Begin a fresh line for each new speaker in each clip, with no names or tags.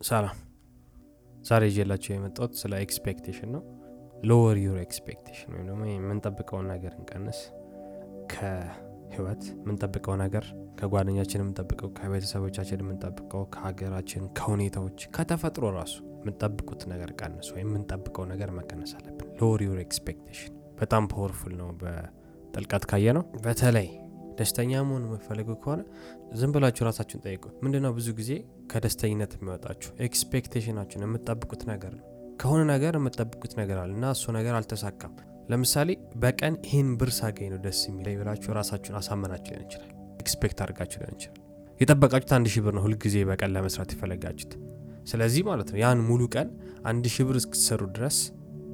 ሰላም ዛሬ ይዤላቸው የመጣሁት ስለ expectation ነው። lower your expectation ወይም ደግሞ የምንጠብቀውን ነገር እንቀንስ ከህይወት የምንጠብቀው ነገር ከጓደኛችን የምንጠብቀው ከቤተሰቦቻችን የምንጠብቀው ከሀገራችን ከሁኔታዎች ከተፈጥሮ ራሱ የምንጠብቁት ነገር ቀንስ ወይም የምንጠብቀው ነገር መቀነስ አለብን። lower your expectation በጣም powerful ነው። በጥልቀት ካየነው በተለይ ደስተኛ መሆን የምፈልጉ ከሆነ ዝም ብላችሁ ራሳችሁን ጠይቁ። ምንድነው ብዙ ጊዜ ከደስተኝነት የሚወጣችሁ? expectation ኣችሁን የምጠብቁት ነገር ነው። ከሆነ ነገር የምጠብቁት ነገር አለ እና እሱ ነገር አልተሳካም። ለምሳሌ በቀን ይህን ብር ሳገኝ ነው ደስ የሚለኝ ብላችሁ ራሳችሁን አሳመናችሁ ሊሆን ይችላል። expect አድርጋችሁ ሊሆን ይችላል። የጠበቃችሁት አንድ ሺህ ብር ነው ሁልጊዜ በቀን ለመስራት የፈለጋችሁት። ስለዚህ ማለት ነው ያን ሙሉ ቀን አንድ ሺህ ብር እስክትሰሩ ድረስ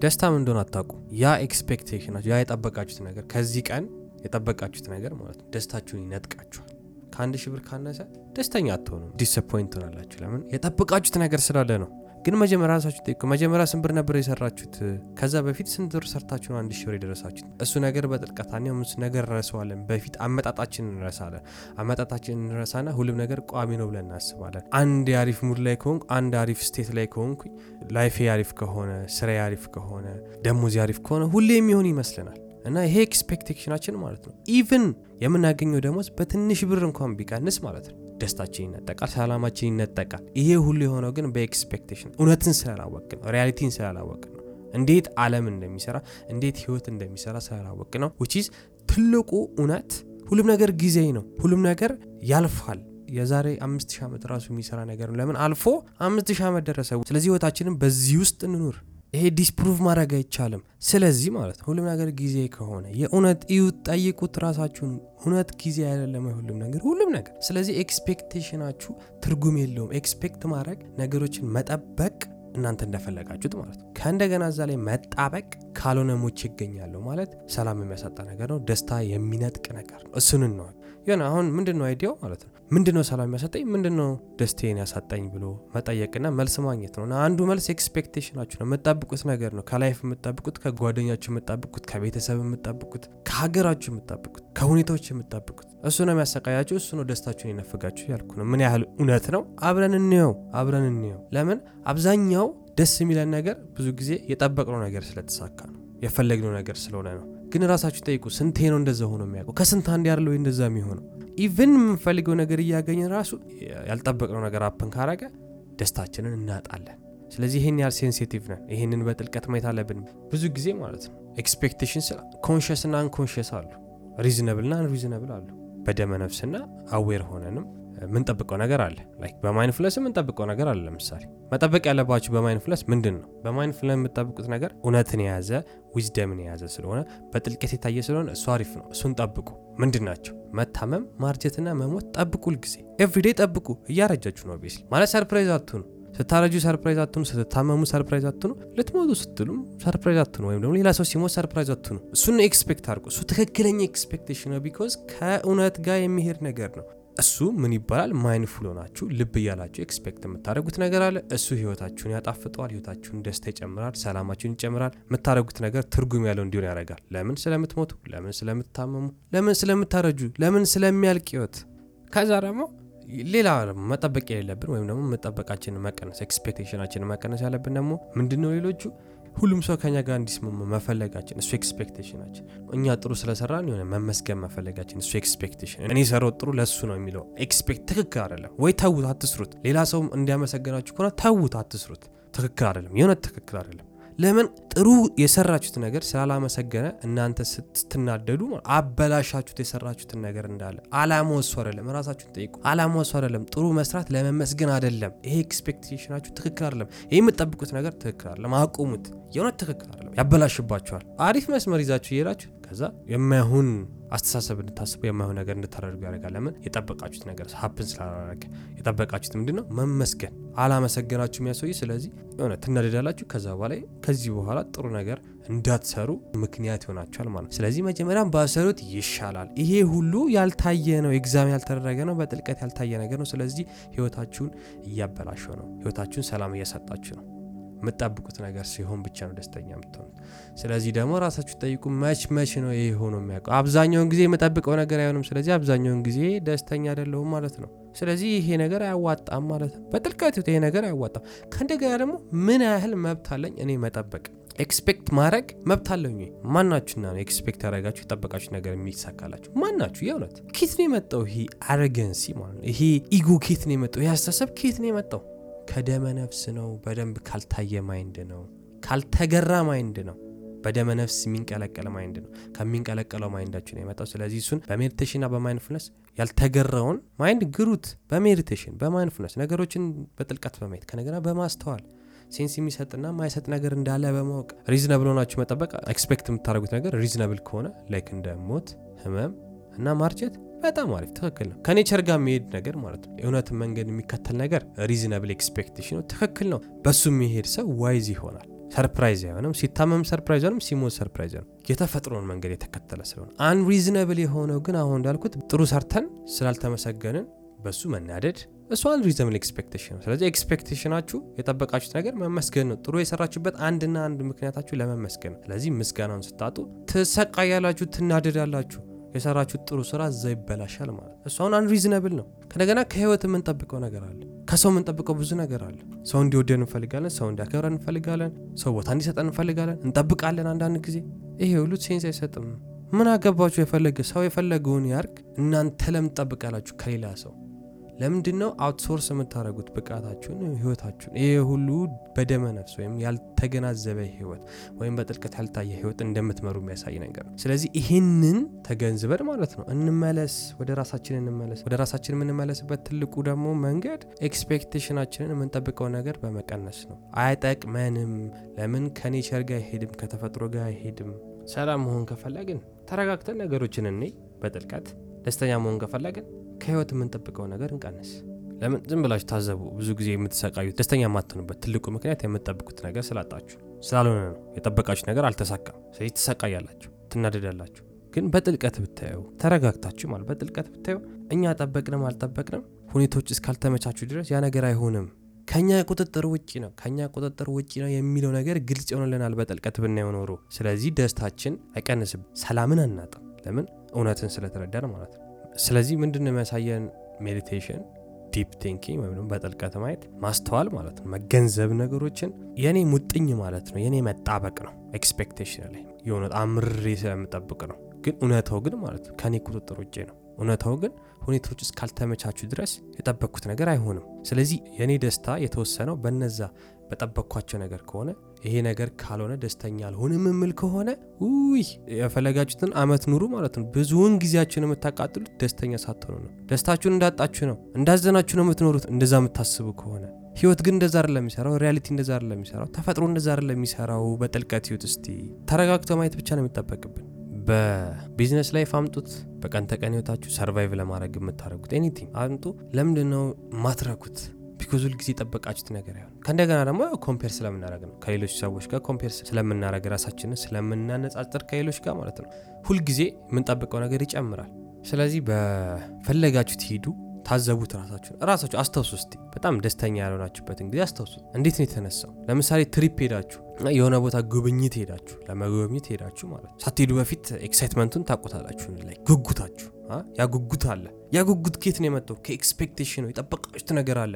ደስታም እንደሆነ አታውቁ ያ expectation ኣችሁ ያ የጠበቃችሁት ነገር ከዚህ ቀን የጠበቃችሁት ነገር ማለት ነው። ደስታችሁን ይነጥቃችኋል። ከአንድ ሺህ ብር ካነሰ ደስተኛ አትሆኑ disappoint ትሆናላችሁ። ለምን? የጠበቃችሁት ነገር ስላለ ነው። ግን መጀመሪያ ራሳችሁ ጠይቁ። መጀመሪያ ስንት ነበር የሰራችሁት? ከዛ በፊት ስንት ብር ሰርታችሁ ነው አንድ ሺህ ብር የደረሳችሁት? እሱ ነገር በጥልቀት ምስ ነገር ረሰዋለን በፊት አመጣጣችን እንረሳለን። አመጣጣችን እንረሳና ሁሉም ነገር ቋሚ ነው ብለን እናስባለን። አንድ የአሪፍ mood ላይ ከሆንኩ አንድ አሪፍ state ላይ ከሆንኩ life ኤ አሪፍ ከሆነ ስራ አሪፍ ከሆነ ደሞዝ አሪፍ ከሆነ ሁሌ የሚሆን ይመስለናል እና ይሄ expectation ኣችን ማለት ነው። even የምናገኘው ደሞዝ በትንሽ ብር እንኳን ቢቀንስ ማለት ነው። ደስታችን ይነጠቃል ሰላማችን ይነጠቃል። ይሄ ሁሉ የሆነው ግን በ expectation እውነትን ስላላወቅ ነው reality ን ስላላወቅ ነው። እንዴት አለም እንደሚሰራ እንዴት ህይወት እንደሚሰራ ስላላወቅ ነው። which is ትልቁ እውነት ሁሉም ነገር ጊዜ ነው። ሁሉም ነገር ያልፋል። የዛሬ አምስት ሺህ ዓመት ራሱ የሚሰራ ነገር ነው። ለምን? አልፎ አምስት ሺህ ዓመት ደረሰ። ስለዚህ ህይወታችንም በዚህ ውስጥ እንኑር ይሄ disprove ማድረግ አይቻልም። ስለዚህ ማለት ነው ሁሉም ነገር ጊዜ ከሆነ የእውነት እዩት ጠይቁት ራሳችሁን። እውነት ጊዜ አይደለም ሁሉም ነገር ሁሉም ነገር። ስለዚህ expectation ኣችሁ ትርጉም የለውም። expect ማድረግ ነገሮችን መጠበቅ እናንተ እንደፈለጋችሁት ማለት ነው። ከእንደገና እዛ ላይ መጣበቅ ካልሆነ ሞቼ እገኛለሁ ማለት ሰላም የሚያሳጣ ነገር ነው ደስታ የሚነጥቅ ነገር ነው። እሱንን ነው የሆነ አሁን ምንድን ነው idea ው ማለት ነው? ምንድን ነው ሰላም ያሳጣኝ ምንድን ነው ደስታዬን ያሳጣኝ ብሎ መጠየቅና መልስ ማግኘት ነው። አንዱ መልስ expectation ኣችሁ ነው። የምጠብቁት ነገር ነው። ከ life የምጠብቁት ከጓደኛችሁ የምጠብቁት ከቤተሰብ የምጠብቁት ከሀገራችሁ የምጠብቁት ከሁኔታዎች የምጠብቁት እሱ ነው የሚያሰቃያችሁ እሱ ነው ደስታችሁን የነፍጋችሁ ያልኩ ነው። ምን ያህል እውነት ነው? አብረን እንየው አብረን እንየው። ለምን? አብዛኛው ደስ የሚለን ነገር ብዙ ጊዜ የጠበቅነው ነገር ስለተሳካ ነው። የፈለግነው ነገር ስለሆነ ነው ግን ራሳችሁ ጠይቁ ስንቴ ነው እንደዛ ሆኖ የሚያውቀው? ከስንት አንድ ያለው እንደዛ የሚሆነው? even የምንፈልገው ነገር እያገኘን ራሱ ያልጠበቅነው ነገር happen ካረገ ደስታችንን እናጣለን። ስለዚህ ይህን ያህል sensitive ነን። ይህንን በጥልቀት ማየት አለብን ብዙ ጊዜ ማለት ነው። expectation ስለ conscious ና unconscious አሉ። reasonable ና unreasonable አሉ። በደመ ነፍስና aware ሆነንም ምንጠብቀው ነገር አለ። like በ mindfulness የምንጠብቀው ነገር አለ። ለምሳሌ መጠበቅ ያለባችሁ በ mindfulness ምንድን ነው በ mindfulness የምጠብቁት ነገር እውነትን የያዘ wisdom ን የያዘ ስለሆነ በጥልቀት የታየ ስለሆነ እሱ አሪፍ ነው። እሱን ጠብቁ። ምንድን ናቸው? መታመም ማርጀትና መሞት ጠብቁ ሁልጊዜ። everyday ጠብቁ። እያረጃችሁ ነው ቤስ ማለት surprise አትሁኑ። ስታረጁ surprise አትኑ ስትታመሙ surprise አትኑ ልትሞቱ ስትሉም surprise አትኑ ወይም ደግሞ ሌላ ሰው ሲሞት surprise አትኑ እሱን expect አድርጉ። እሱ ትክክለኛ expectation ነው because ከእውነት ጋር የሚሄድ ነገር ነው እሱ ምን ይባላል? mindful ሆናችሁ ልብ እያላችሁ expect የምታደረጉት ነገር አለ። እሱ ህይወታችሁን ያጣፍጠዋል ህይወታችሁን ደስታ ይጨምራል ሰላማችሁን ይጨምራል። የምታደረጉት ነገር ትርጉም ያለው እንዲሆን ያደርጋል። ለምን ስለምትሞቱ ለምን ስለምታመሙ ለምን ስለምታረጁ ለምን ስለሚያልቅ ህይወት። ከዛ ደግሞ ሌላ መጠበቅ የሌለብን ወይም ደግሞ መጠበቃችንን መቀነስ expectation ኣችንን መቀነስ ያለብን ደግሞ ምንድነው ሌሎቹ ሁሉም ሰው ከኛ ጋር እንዲስማማ መፈለጋችን እሱ expectation ኣችን እኛ ጥሩ ስለሰራን የሆነ መመስገን መፈለጋችን እሱ expectation እኔ ሰራው ጥሩ ለእሱ ነው የሚለው expect ትክክል አይደለም። ወይ ተዉት አትስሩት። ሌላ ሰው እንዲያመሰገናችሁ ከሆነ ተዉት አትስሩት። ትክክል አይደለም። የሆነ ትክክል አይደለም ለምን ጥሩ የሰራችሁት ነገር ስላላመሰገነ እናንተ ስትናደዱ አበላሻችሁት የሰራችሁትን ነገር እንዳለ። አላማው እሱ ራሳችሁን ጠይቁ። አላማው እሱ አይደለም። ጥሩ መስራት ለመመስገን አይደለም። ይሄ expectation ኣችሁ ትክክል አይደለም። ይህ የምጠብቁት ነገር ትክክል አይደለም። አቁሙት። የእውነት ትክክል አይደለም። ያበላሽባችኋል። አሪፍ መስመር ይዛችሁ እየሄዳችሁ ከዛ የማይሆን አስተሳሰብ እንድታስቡ የማይሆን ነገር እንድታደርጉ ያደርጋል። ለምን? የጠበቃችሁት ነገር happen ስላላረገ የጠበቃችሁት ምንድን ነው መመስገን። አላመሰገናችሁ የሚያሰይ ስለዚህ የሆነ ትናደዳላችሁ ከዛ በላይ ከዚህ በኋላ ጥሩ ነገር እንዳትሰሩ ምክንያት ይሆናችኋል ማለት ነው። ስለዚህ መጀመሪያም ባሰሩት ይሻላል። ይሄ ሁሉ ያልታየ ነው። ኤግዛም ያልተደረገ ነው። በጥልቀት ያልታየ ነገር ነው። ስለዚህ ህይወታችሁን እያበላሸው ነው። ህይወታችሁን ሰላም እያሰጣችሁ ነው የምጠብቁት ነገር ሲሆን ብቻ ነው ደስተኛ የምትሆኑት። ስለዚህ ደግሞ ራሳችሁ ጠይቁ፣ መች መች ነው ይሄ ሆኖ የሚያውቀው? አብዛኛውን ጊዜ የምጠብቀው ነገር አይሆንም። ስለዚህ አብዛኛውን ጊዜ ደስተኛ አይደለሁም ማለት ነው። ስለዚህ ይሄ ነገር አያዋጣም ማለት ነው። በጥልቀት ይሄ ነገር አያዋጣም። ከእንደገና ደግሞ ምን ያህል መብት አለኝ እኔ መጠበቅ expect ማድረግ መብት አለኝ። ማናችሁና ነው expect ያደረጋችሁ የጠበቃችሁ ነገር የሚሳካላችሁ? ማናችሁ? የእውነት ከየት ነው የመጣው ይሄ arrogancy ማለት ነው? ይሄ ego ከየት ነው የመጣው? ይህ አስተሳሰብ ከየት ነው የመጣው? ከደመ ነፍስ ነው። በደንብ ካልታየ mind ነው። ካልተገራ mind ነው። በደመ ነፍስ የሚንቀለቀል mind ነው። ከሚንቀለቀለው mind ኣችሁ የመጣው። ስለዚህ እሱን በ meditation ና በ mindfulness ያልተገራውን mind ግሩት። በ meditation በ mindfulness ነገሮችን በጥልቀት በማየት ከነገና በማስተዋል sense የሚሰጥና ማይሰጥ ነገር እንዳለ በማወቅ reasonable ሆናችሁ መጠበቅ expect የምታደርጉት ነገር reasonable ከሆነ like እንደ ሞት፣ ህመም እና ማርጀት በጣም አሪፍ ትክክል ነው። ከ nature ጋር የሚሄድ ነገር ማለት ነው። የእውነትን መንገድ የሚከተል ነገር reasonable expectation ነው። ትክክል ነው። በሱ የሚሄድ ሰው wise ይሆናል። surprise አይሆንም። ሲታመም surprise አይሆንም። ሲሞት surprise አይሆንም። የተፈጥሮን መንገድ የተከተለ ስለሆነ unreasonable የሆነው ግን አሁን እንዳልኩት ጥሩ ሰርተን ስላልተመሰገንን በሱ መናደድ እሱ unreasonable expectation ነው። ስለዚህ expectation ኣችሁ የጠበቃችሁት ነገር መመስገን ነው። ጥሩ የሰራችሁበት አንድና አንድ ምክንያታችሁ ለመመስገን ነው። ስለዚህ ምስጋናውን ስታጡ ትሰቃያላችሁ፣ ትናደዳላችሁ። የሰራችሁት ጥሩ ስራ እዛ ይበላሻል ማለት እሱ አሁን unreasonable ነው። ከነገና ከህይወት የምንጠብቀው ነገር አለ። ከሰው የምንጠብቀው ብዙ ነገር አለ። ሰው እንዲወደን እንፈልጋለን። ሰው እንዲያከብረን እንፈልጋለን። ሰው ቦታ እንዲሰጠን እንፈልጋለን። እንጠብቃለን። አንዳንድ ጊዜ ይሄ ሁሉ sense አይሰጥም። ምን አገባችሁ? የፈለገ ሰው የፈለገውን ያርግ። እናንተ ለምን ትጠብቃላችሁ ከሌላ ሰው? ለምንድን ነው outsource የምታደርጉት ብቃታችሁን፣ ህይወታችሁን? ይሄ ሁሉ በደመ ነፍስ ወይም ያልተገናዘበ ህይወት ወይም በጥልቀት ያልታየ ህይወት እንደምትመሩ የሚያሳይ ነገር ነው። ስለዚህ ይህንን ተገንዝበን ማለት ነው እንመለስ፣ ወደ ራሳችን እንመለስ። ወደ ራሳችን የምንመለስበት ትልቁ ደግሞ መንገድ expectation ኣችንን የምንጠብቀው ነገር በመቀነስ ነው። አይጠቅመንም። ለምን ከኔቸር ጋር አይሄድም፣ ከተፈጥሮ ጋር አይሄድም። ሰላም መሆን ከፈለግን ተረጋግተን ነገሮችን እኔ በጥልቀት ደስተኛ መሆን ከፈለግን ከህይወት የምንጠብቀው ነገር እንቀንስ። ለምን ዝም ብላችሁ ታዘቡ። ብዙ ጊዜ የምትሰቃዩት ደስተኛ የማትሆኑበት ትልቁ ምክንያት የምትጠብቁት ነገር ስላጣችሁ ስላልሆነ ነው። የጠበቃችሁ ነገር አልተሳካም። ስለዚህ ትሰቃያላችሁ፣ ትናደዳላችሁ። ግን በጥልቀት ብታዩ ተረጋግታችሁ ማለት በጥልቀት ብታዩ እኛ ጠበቅንም አልጠበቅንም ሁኔታዎች እስካልተመቻችሁ ድረስ ያ ነገር አይሆንም። ከኛ ቁጥጥር ውጭ ነው፣ ከኛ ቁጥጥር ውጭ ነው የሚለው ነገር ግልጽ ይሆንልናል በጥልቀት ብናየው ኖሮ። ስለዚህ ደስታችን አይቀንስም፣ ሰላምን አናጣም። ለምን እውነትን ስለተረዳን ማለት ነው። ስለዚህ ምንድን የሚያሳየን meditation deep thinking ወይም ደግሞ በጥልቀት ማየት ማስተዋል ማለት ነው። መገንዘብ ነገሮችን የኔ ሙጥኝ ማለት ነው። የኔ መጣበቅ ነው። expectation ላይ የሆነ አምሬ ስለምጠብቅ ነው። ግን እውነታው ግን ማለት ነው ከኔ ቁጥጥር ውጭ ነው። እውነታው ግን ሁኔታዎች እስካልተመቻቹ ድረስ የጠበቅኩት ነገር አይሆንም። ስለዚህ የእኔ ደስታ የተወሰነው በነዛ በጠበቅኳቸው ነገር ከሆነ ይሄ ነገር ካልሆነ ደስተኛ አልሆንም የምል ከሆነ ውይ የፈለጋችሁትን አመት ኑሩ ማለት ነው። ብዙውን ጊዜያችሁን የምታቃጥሉት ደስተኛ ሳትሆኑ ነው። ደስታችሁን እንዳጣችሁ ነው፣ እንዳዘናችሁ ነው የምትኖሩት። እንደዛ የምታስቡ ከሆነ ህይወት ግን እንደዛ አይደለም የሚሰራው። reality እንደዛ አይደለም የሚሰራው። ተፈጥሮ እንደዛ አይደለም የሚሰራው። በጥልቀት ህይወት እስቲ ተረጋግቶ ማየት ብቻ ነው የሚጠበቅብን። በ business life አምጡት። በቀን ተቀን ህይወታችሁ survive ለማድረግ የምታደርጉት anything አምጡ። ለምንድን ነው ማታረጉት? because ሁልጊዜ የጠበቃችሁት ነገር አይሆን። ከእንደገና ደግሞ compare ስለምናደረግ ነው ከሌሎች ሰዎች ጋር compare ስለምናደረግ ራሳችንን ስለምናነጻጽር ከሌሎች ጋር ማለት ነው። ሁልጊዜ የምንጠብቀው ነገር ይጨምራል። ስለዚህ በፈለጋችሁት ሂዱ፣ ታዘቡት። ራሳችሁን ራሳችሁ አስታውሱ። እስቲ በጣም ደስተኛ ያልሆናችሁበትን ጊዜ አስታውሱ። እንዴት ነው የተነሳው? ለምሳሌ trip ሄዳችሁ የሆነ ቦታ ጉብኝት ሄዳችሁ ለመጎብኘት ሄዳችሁ ማለት ሳትሄዱ በፊት excitement ኡን ታቆታላችሁ። ላይ ጉጉታችሁ ያ ጉጉት አለ። ያ ጉጉት ከየት ነው የመጣው? ከ expectation ነው። የጠበቃችሁት ነገር አለ፣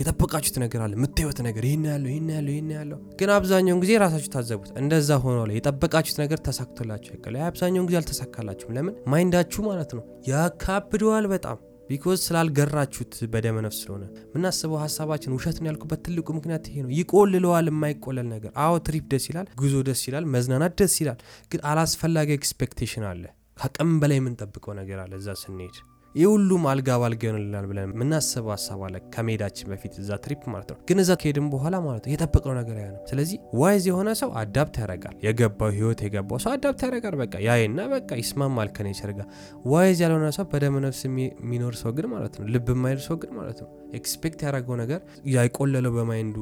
የጠበቃችሁት ነገር አለ፣ የምታዩት ነገር ይህን ያለው ይህን ያለው ይህን ያለው። ግን አብዛኛውን ጊዜ ራሳችሁ ታዘቡት። እንደዛ ሆኖ ላይ የጠበቃችሁት ነገር ተሳክቶላችሁ ያቀለ አብዛኛውን ጊዜ አልተሳካላችሁም። ለምን? mind ኣችሁ ማለት ነው ያካብደዋል በጣም because ስላልገራችሁት በደመ ነፍስ ስለሆነ የምናስበው ሀሳባችን ውሸት ነው ያልኩበት ትልቁ ምክንያት ይሄ ነው። ይቆልለዋል የማይቆለል ነገር። አዎ trip ደስ ይላል፣ ጉዞ ደስ ይላል፣ መዝናናት ደስ ይላል። ግን አላስፈላጊ expectation አለ። ከአቅም በላይ የምንጠብቀው ነገር አለ እዛ ስንሄድ ይህ ሁሉም አልጋ ባልጋ ይሆንልናል ብለን የምናስበው ሀሳብ አለ ከመሄዳችን በፊት እዛ trip ማለት ነው። ግን እዛ ከሄድም በኋላ ማለት ነው የጠበቅነው ነገር አይሆንም። ስለዚህ wise የሆነ ሰው adapt ያደርጋል። የገባው ህይወት የገባው ሰው adapt ያደርጋል። በቃ ያይና በቃ ይስማማል ከ nature ጋር። wise ያልሆነ ሰው በደመ ነፍስ የሚኖር ሰው ግን ማለት ነው ልብ የማይል ሰው ግን ማለት ነው expect ያደረገው ነገር ያይቆለለው በ mind ኡ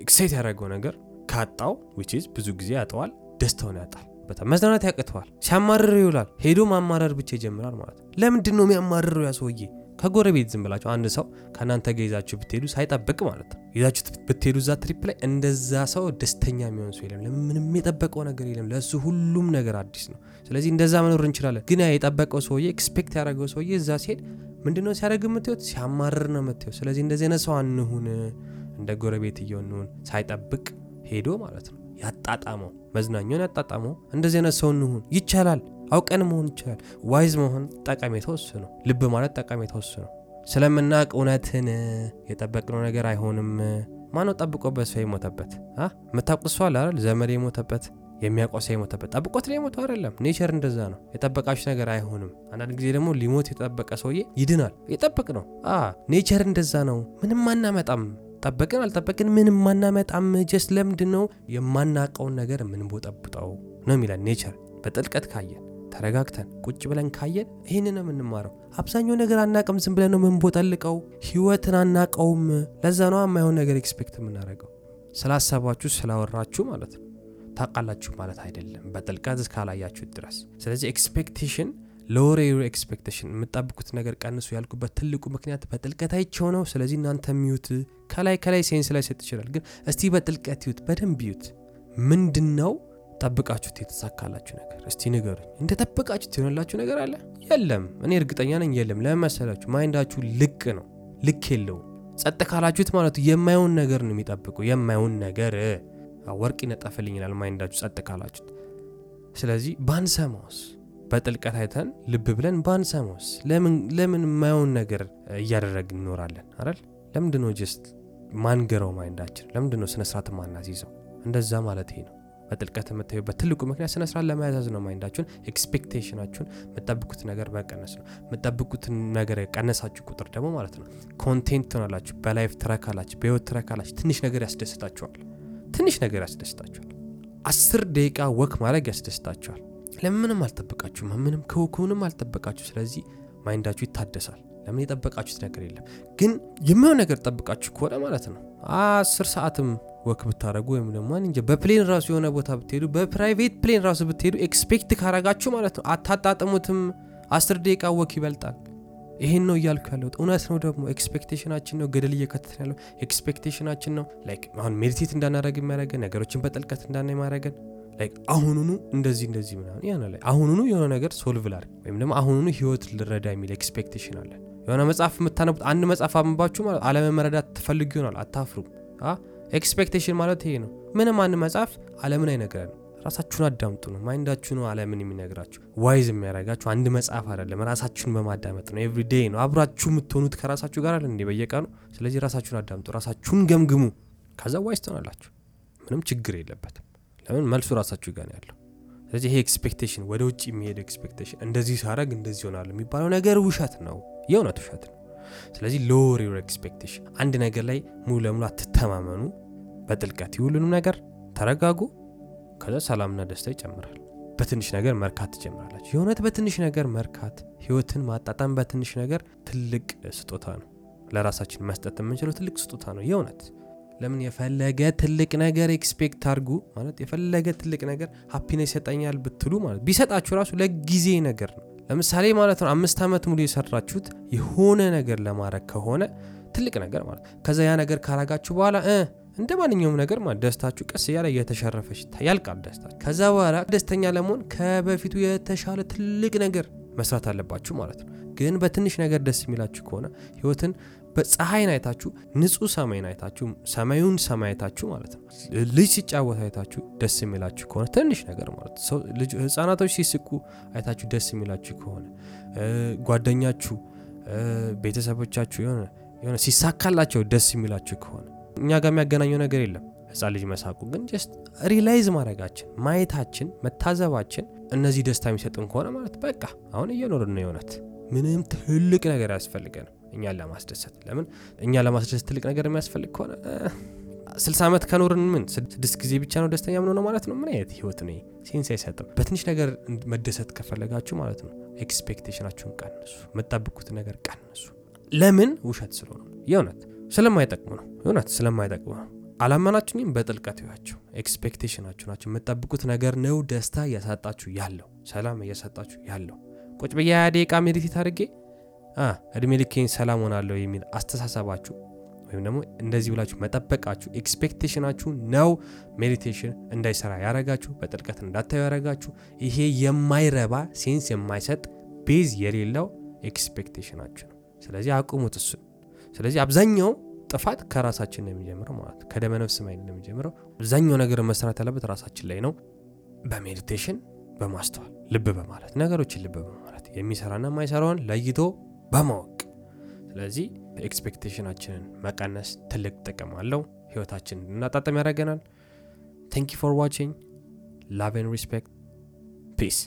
excite ያደረገው ነገር ካጣው which ብዙ ጊዜ ያጠዋል፣ ደስታውን ያጣል። በጣም መዝናናት ያቅተዋል። ሲያማርር ይውላል። ሄዶ ማማረር ብቻ ይጀምራል ማለት ነው። ለምንድን ነው የሚያማርረው ያ ሰውዬ? ከጎረቤት ዝም ብላችሁ አንድ ሰው ከእናንተ ጋር ይዛችሁ ብትሄዱ ሳይጠብቅ ማለት ነው ይዛችሁ ብትሄዱ እዛ trip ላይ እንደዛ ሰው ደስተኛ የሚሆን ሰው የለም። ምንም የጠበቀው ነገር የለም። ለእሱ ሁሉም ነገር አዲስ ነው። ስለዚህ እንደዛ መኖር እንችላለን። ግን የጠበቀው ሰውዬ expect ያደረገው ሰውዬ እዛ ሲሄድ ምንድነው ሲያደርግ የምትዩት? ሲያማርር ነው የምትዩት። ስለዚህ እንደዚህ አይነት ሰው አንሁን፣ እንደ ጎረቤት እየሆንሁን ሳይጠብቅ ሄዶ ማለት ነው ያጣጣመው መዝናኛውን ያጣጣመው እንደዚህ አይነት ሰው እንሁን። ይቻላል። አውቀን መሆን ይቻላል። wise መሆን ጠቀሜታው እሱ ነው። ልብ ማለት ጠቀሜታው እሱ ነው። ስለምናውቅ እውነትን የጠበቅነው ነገር አይሆንም። ማነው ጠብቆበት ሰው የሞተበት? የምታውቁት ሰው አለ አይደል? ዘመድ የሞተበት የሚያውቀው የሞተበት ጠብቆት ላይ የሞተው አይደለም። nature እንደዛ ነው። የጠበቃችሁ ነገር አይሆንም። አንዳንድ ጊዜ ደግሞ ሊሞት የጠበቀ ሰውዬ ይድናል። የጠበቅ ነው። nature እንደዛ ነው። ምንም አናመጣም። ጠበቅን አልጠበቅን ምንም አናመጣም። just ለምንድን ነው የማናውቀውን ነገር የምንቦጠልቀው ነው የሚለን nature። በጥልቀት ካየን ተረጋግተን ቁጭ ብለን ካየን ይህንን ነው የምንማረው። አብዛኛው ነገር አናቅም፣ ዝም ብለን ነው የምንቦጠልቀው። ህይወትን አናቀውም። ለዛ ነው የማይሆን ነገር expect የምናደርገው። ስላሰባችሁ ስላወራችሁ ማለት ነው ታውቃላችሁ ማለት አይደለም፣ በጥልቀት እስካላያችሁት ድረስ። ስለዚህ expectation ለወሬ ኤክስፔክቴሽን የምጠብቁት ነገር ቀንሱ ያልኩበት ትልቁ ምክንያት በጥልቀት አይቸው ነው። ስለዚህ እናንተ ሚዩት ከላይ ከላይ ሴንስ ላይ ሰጥ ይችላል፣ ግን እስቲ በጥልቀት ይዩት፣ በደንብ ይዩት። ምንድን ነው ጠብቃችሁት የተሳካላችሁ ነገር? እስቲ ንገሩኝ። እንደ ጠብቃችሁት የሆነላችሁ ነገር አለ? የለም። እኔ እርግጠኛ ነኝ የለም። ለምን መሰላችሁ? ማይንዳችሁ ልቅ ነው፣ ልክ የለውም። ጸጥ ካላችሁት ማለቱ የማየውን ነገር ነው የሚጠብቁ የማየውን ነገር ወርቅ ይነጠፍልኝ ይላል ማይንዳችሁ ጸጥ ካላችሁት። ስለዚህ ባንሰማውስ በጥልቀት አይተን ልብ ብለን ባንሰማውስ ለምን የማየውን ነገር እያደረግን እንኖራለን አይደል? ለምንድነው just ማንገረው mind ኣችን? ለምንድነው ስነስርዓት ማናስይዘው? እንደዛ ማለት ይሄ ነው። በጥልቀት የምታዩበት ትልቁ ምክንያት ስነስርዓት ለመያዛዝ ነው። mind ኣችሁን expectation ኣችሁን የምጠብቁት ነገር መቀነስ ነው። የምጠብቁትን ነገር የቀነሳችሁ ቁጥር ደግሞ ማለት ነው content ትሆናላችሁ፣ በ life ትረካላችሁ፣ በህይወት ትረካላችሁ። ትንሽ ነገር ያስደስታችኋል። ትንሽ ነገር ያስደስታችኋል። አስር ደቂቃ walk ማድረግ ያስደስታችኋል። ለምንም አልጠበቃችሁ፣ ምንም ክውክውንም አልጠበቃችሁ። ስለዚህ mind አችሁ ይታደሳል። ለምን የጠበቃችሁት ነገር የለም። ግን የሚሆን ነገር ጠብቃችሁ ከሆነ ማለት ነው አስር ሰዓትም walk ብታደረጉ ወይም ደግሞ እንጃ በ plane ራሱ የሆነ ቦታ ብትሄዱ በ private plane ራሱ ብትሄዱ expect ካረጋችሁ ማለት ነው አታጣጥሙትም። አስር ደቂቃ walk ይበልጣል። ይሄን ነው እያልኩ ያለሁት እውነት ነው። ደግሞ expectation አችን ነው ገደል እየከተትን ያለው expectation አችን ነው። like አሁን meditate እንዳናደረግ የሚያደረገን ነገሮችን በጥልቀት እንዳናይ የሚያደረገን like አሁኑኑ እንደዚህ እንደዚህ ምናምን ያ ላይ አሁኑኑ የሆነ ነገር solve ላድርግ ወይም ደግሞ አሁኑኑ ህይወት ልረዳ የሚል expectation አለን። የሆነ መጽሐፍ የምታነቡት አንድ መጽሐፍ አንባችሁ ማለት አለምን መረዳት ትፈልጉ ይሆናል። አታፍሩም። expectation ማለት ይሄ ነው። ምንም አንድ መጽሐፍ አለምን አይነግረንም። ራሳችሁን አዳምጡ ነው። mind አችሁ ነው አለምን የሚነግራችሁ። wise የሚያደርጋችሁ አንድ መጽሐፍ አይደለም፣ ራሳችሁን በማዳመጥ ነው። everyday ነው አብራችሁ የምትሆኑት ከራሳችሁ ጋር አለ እንዴ በየቀኑ። ስለዚህ ራሳችሁን አዳምጡ፣ ራሳችሁን ገምግሙ። ከዛ wise ትሆናላችሁ። ምንም ችግር የለበትም። ለምን መልሱ ራሳችሁ ጋር ያለው። ስለዚህ ይሄ expectation ወደ ውጭ የሚሄድ expectation እንደዚህ ሳረግ እንደዚህ ይሆናል የሚባለው ነገር ውሸት ነው፣ የእውነት ውሸት ነው። ስለዚህ lower your expectation። አንድ ነገር ላይ ሙሉ ለሙሉ አትተማመኑ። በጥልቀት ሁሉንም ነገር ተረጋጉ። ከዛ ሰላምና ደስታ ይጨምራል። በትንሽ ነገር መርካት ትጀምራላችሁ። የእውነት በትንሽ ነገር መርካት፣ ህይወትን ማጣጣም በትንሽ ነገር ትልቅ ስጦታ ነው። ለራሳችን መስጠት የምንችለው ትልቅ ስጦታ ነው የእውነት ለምን የፈለገ ትልቅ ነገር expect አድርጉ ማለት የፈለገ ትልቅ ነገር happiness ይሰጠኛል ብትሉ ማለት ቢሰጣችሁ ራሱ ለጊዜ ነገር ነው። ለምሳሌ ማለት ነው አምስት ዓመት ሙሉ የሰራችሁት የሆነ ነገር ለማድረግ ከሆነ ትልቅ ነገር ማለት ከዛ ያ ነገር ካረጋችሁ በኋላ እንደ ማንኛውም ነገር ማለት ደስታችሁ ቀስ እያለ እየተሸረፈች ያልቃል ደስታችሁ። ከዛ በኋላ ደስተኛ ለመሆን ከበፊቱ የተሻለ ትልቅ ነገር መስራት አለባችሁ ማለት ነው። ግን በትንሽ ነገር ደስ የሚላችሁ ከሆነ ህይወትን በፀሐይን አይታችሁ ንጹህ ሰማይን አይታችሁ ሰማዩን ሰማይ አይታችሁ ማለት ነው። ልጅ ሲጫወት አይታችሁ ደስ የሚላችሁ ከሆነ ትንሽ ነገር ማለት ህጻናቶች ሲስቁ አይታችሁ ደስ የሚላችሁ ከሆነ ጓደኛችሁ፣ ቤተሰቦቻችሁ የሆነ ሲሳካላቸው ደስ የሚላችሁ ከሆነ እኛ ጋር የሚያገናኘው ነገር የለም። ህፃን ልጅ መሳቁ ግን just realize ማድረጋችን ማየታችን መታዘባችን እነዚህ ደስታ የሚሰጥን ከሆነ ማለት በቃ አሁን እየኖርን ነው ምንም ትልቅ ነገር አያስፈልገንም እኛን ለማስደሰት ለምን? እኛ ለማስደሰት ትልቅ ነገር የሚያስፈልግ ከሆነ ስልሳ ዓመት ከኖርን ምን? ስድስት ጊዜ ብቻ ነው ደስተኛ ምንሆነው ማለት ነው? ምን አይነት ህይወት ነው sense አይሰጥም። በትንሽ ነገር መደሰት ከፈለጋችሁ ማለት ነው expectation አችሁን ቀንሱ የምጠብቁት ነገር ቀንሱ። ለምን? ውሸት ስለሆነ የእውነት ስለማይጠቅሙ ነው። የእውነት ስለማይጠቅሙ ነው። አላመናችሁኝም? በጥልቀት እያቸው expectation አችሁ ናቸው። የምጠብቁት ነገር ነው ደስታ እያሳጣችሁ ያለው ሰላም እያሳጣችሁ ያለው። ቁጭ ብዬ ደቂቃ meditate አድርጌ እድሜ ልኬን ሰላም ሆናለሁ የሚል አስተሳሰባችሁ ወይም ደግሞ እንደዚህ ብላችሁ መጠበቃችሁ expectation አችሁ ነው meditation እንዳይሰራ ያረጋችሁ፣ በጥልቀት እንዳታዩ ያረጋችሁ። ይሄ የማይረባ sense የማይሰጥ base የሌለው expectation አችሁ ነው። ስለዚህ አቁሙት እሱን። ስለዚህ አብዛኛው ጥፋት ከራሳችን ነው የሚጀምረው ማለት ከደመ ነፍስ ነው የሚጀምረው። አብዛኛው ነገር መስራት ያለበት ራሳችን ላይ ነው። በ meditation በማስተዋል ልብ በማለት ነገሮችን ልብ በማለት የሚሰራና የማይሰራውን ለይቶ በማወቅ ስለዚህ expectation አችንን መቀነስ ትልቅ ጥቅም አለው። ህይወታችንን እንድናጣጥም ያደርገናል። thanks for watching love respect peace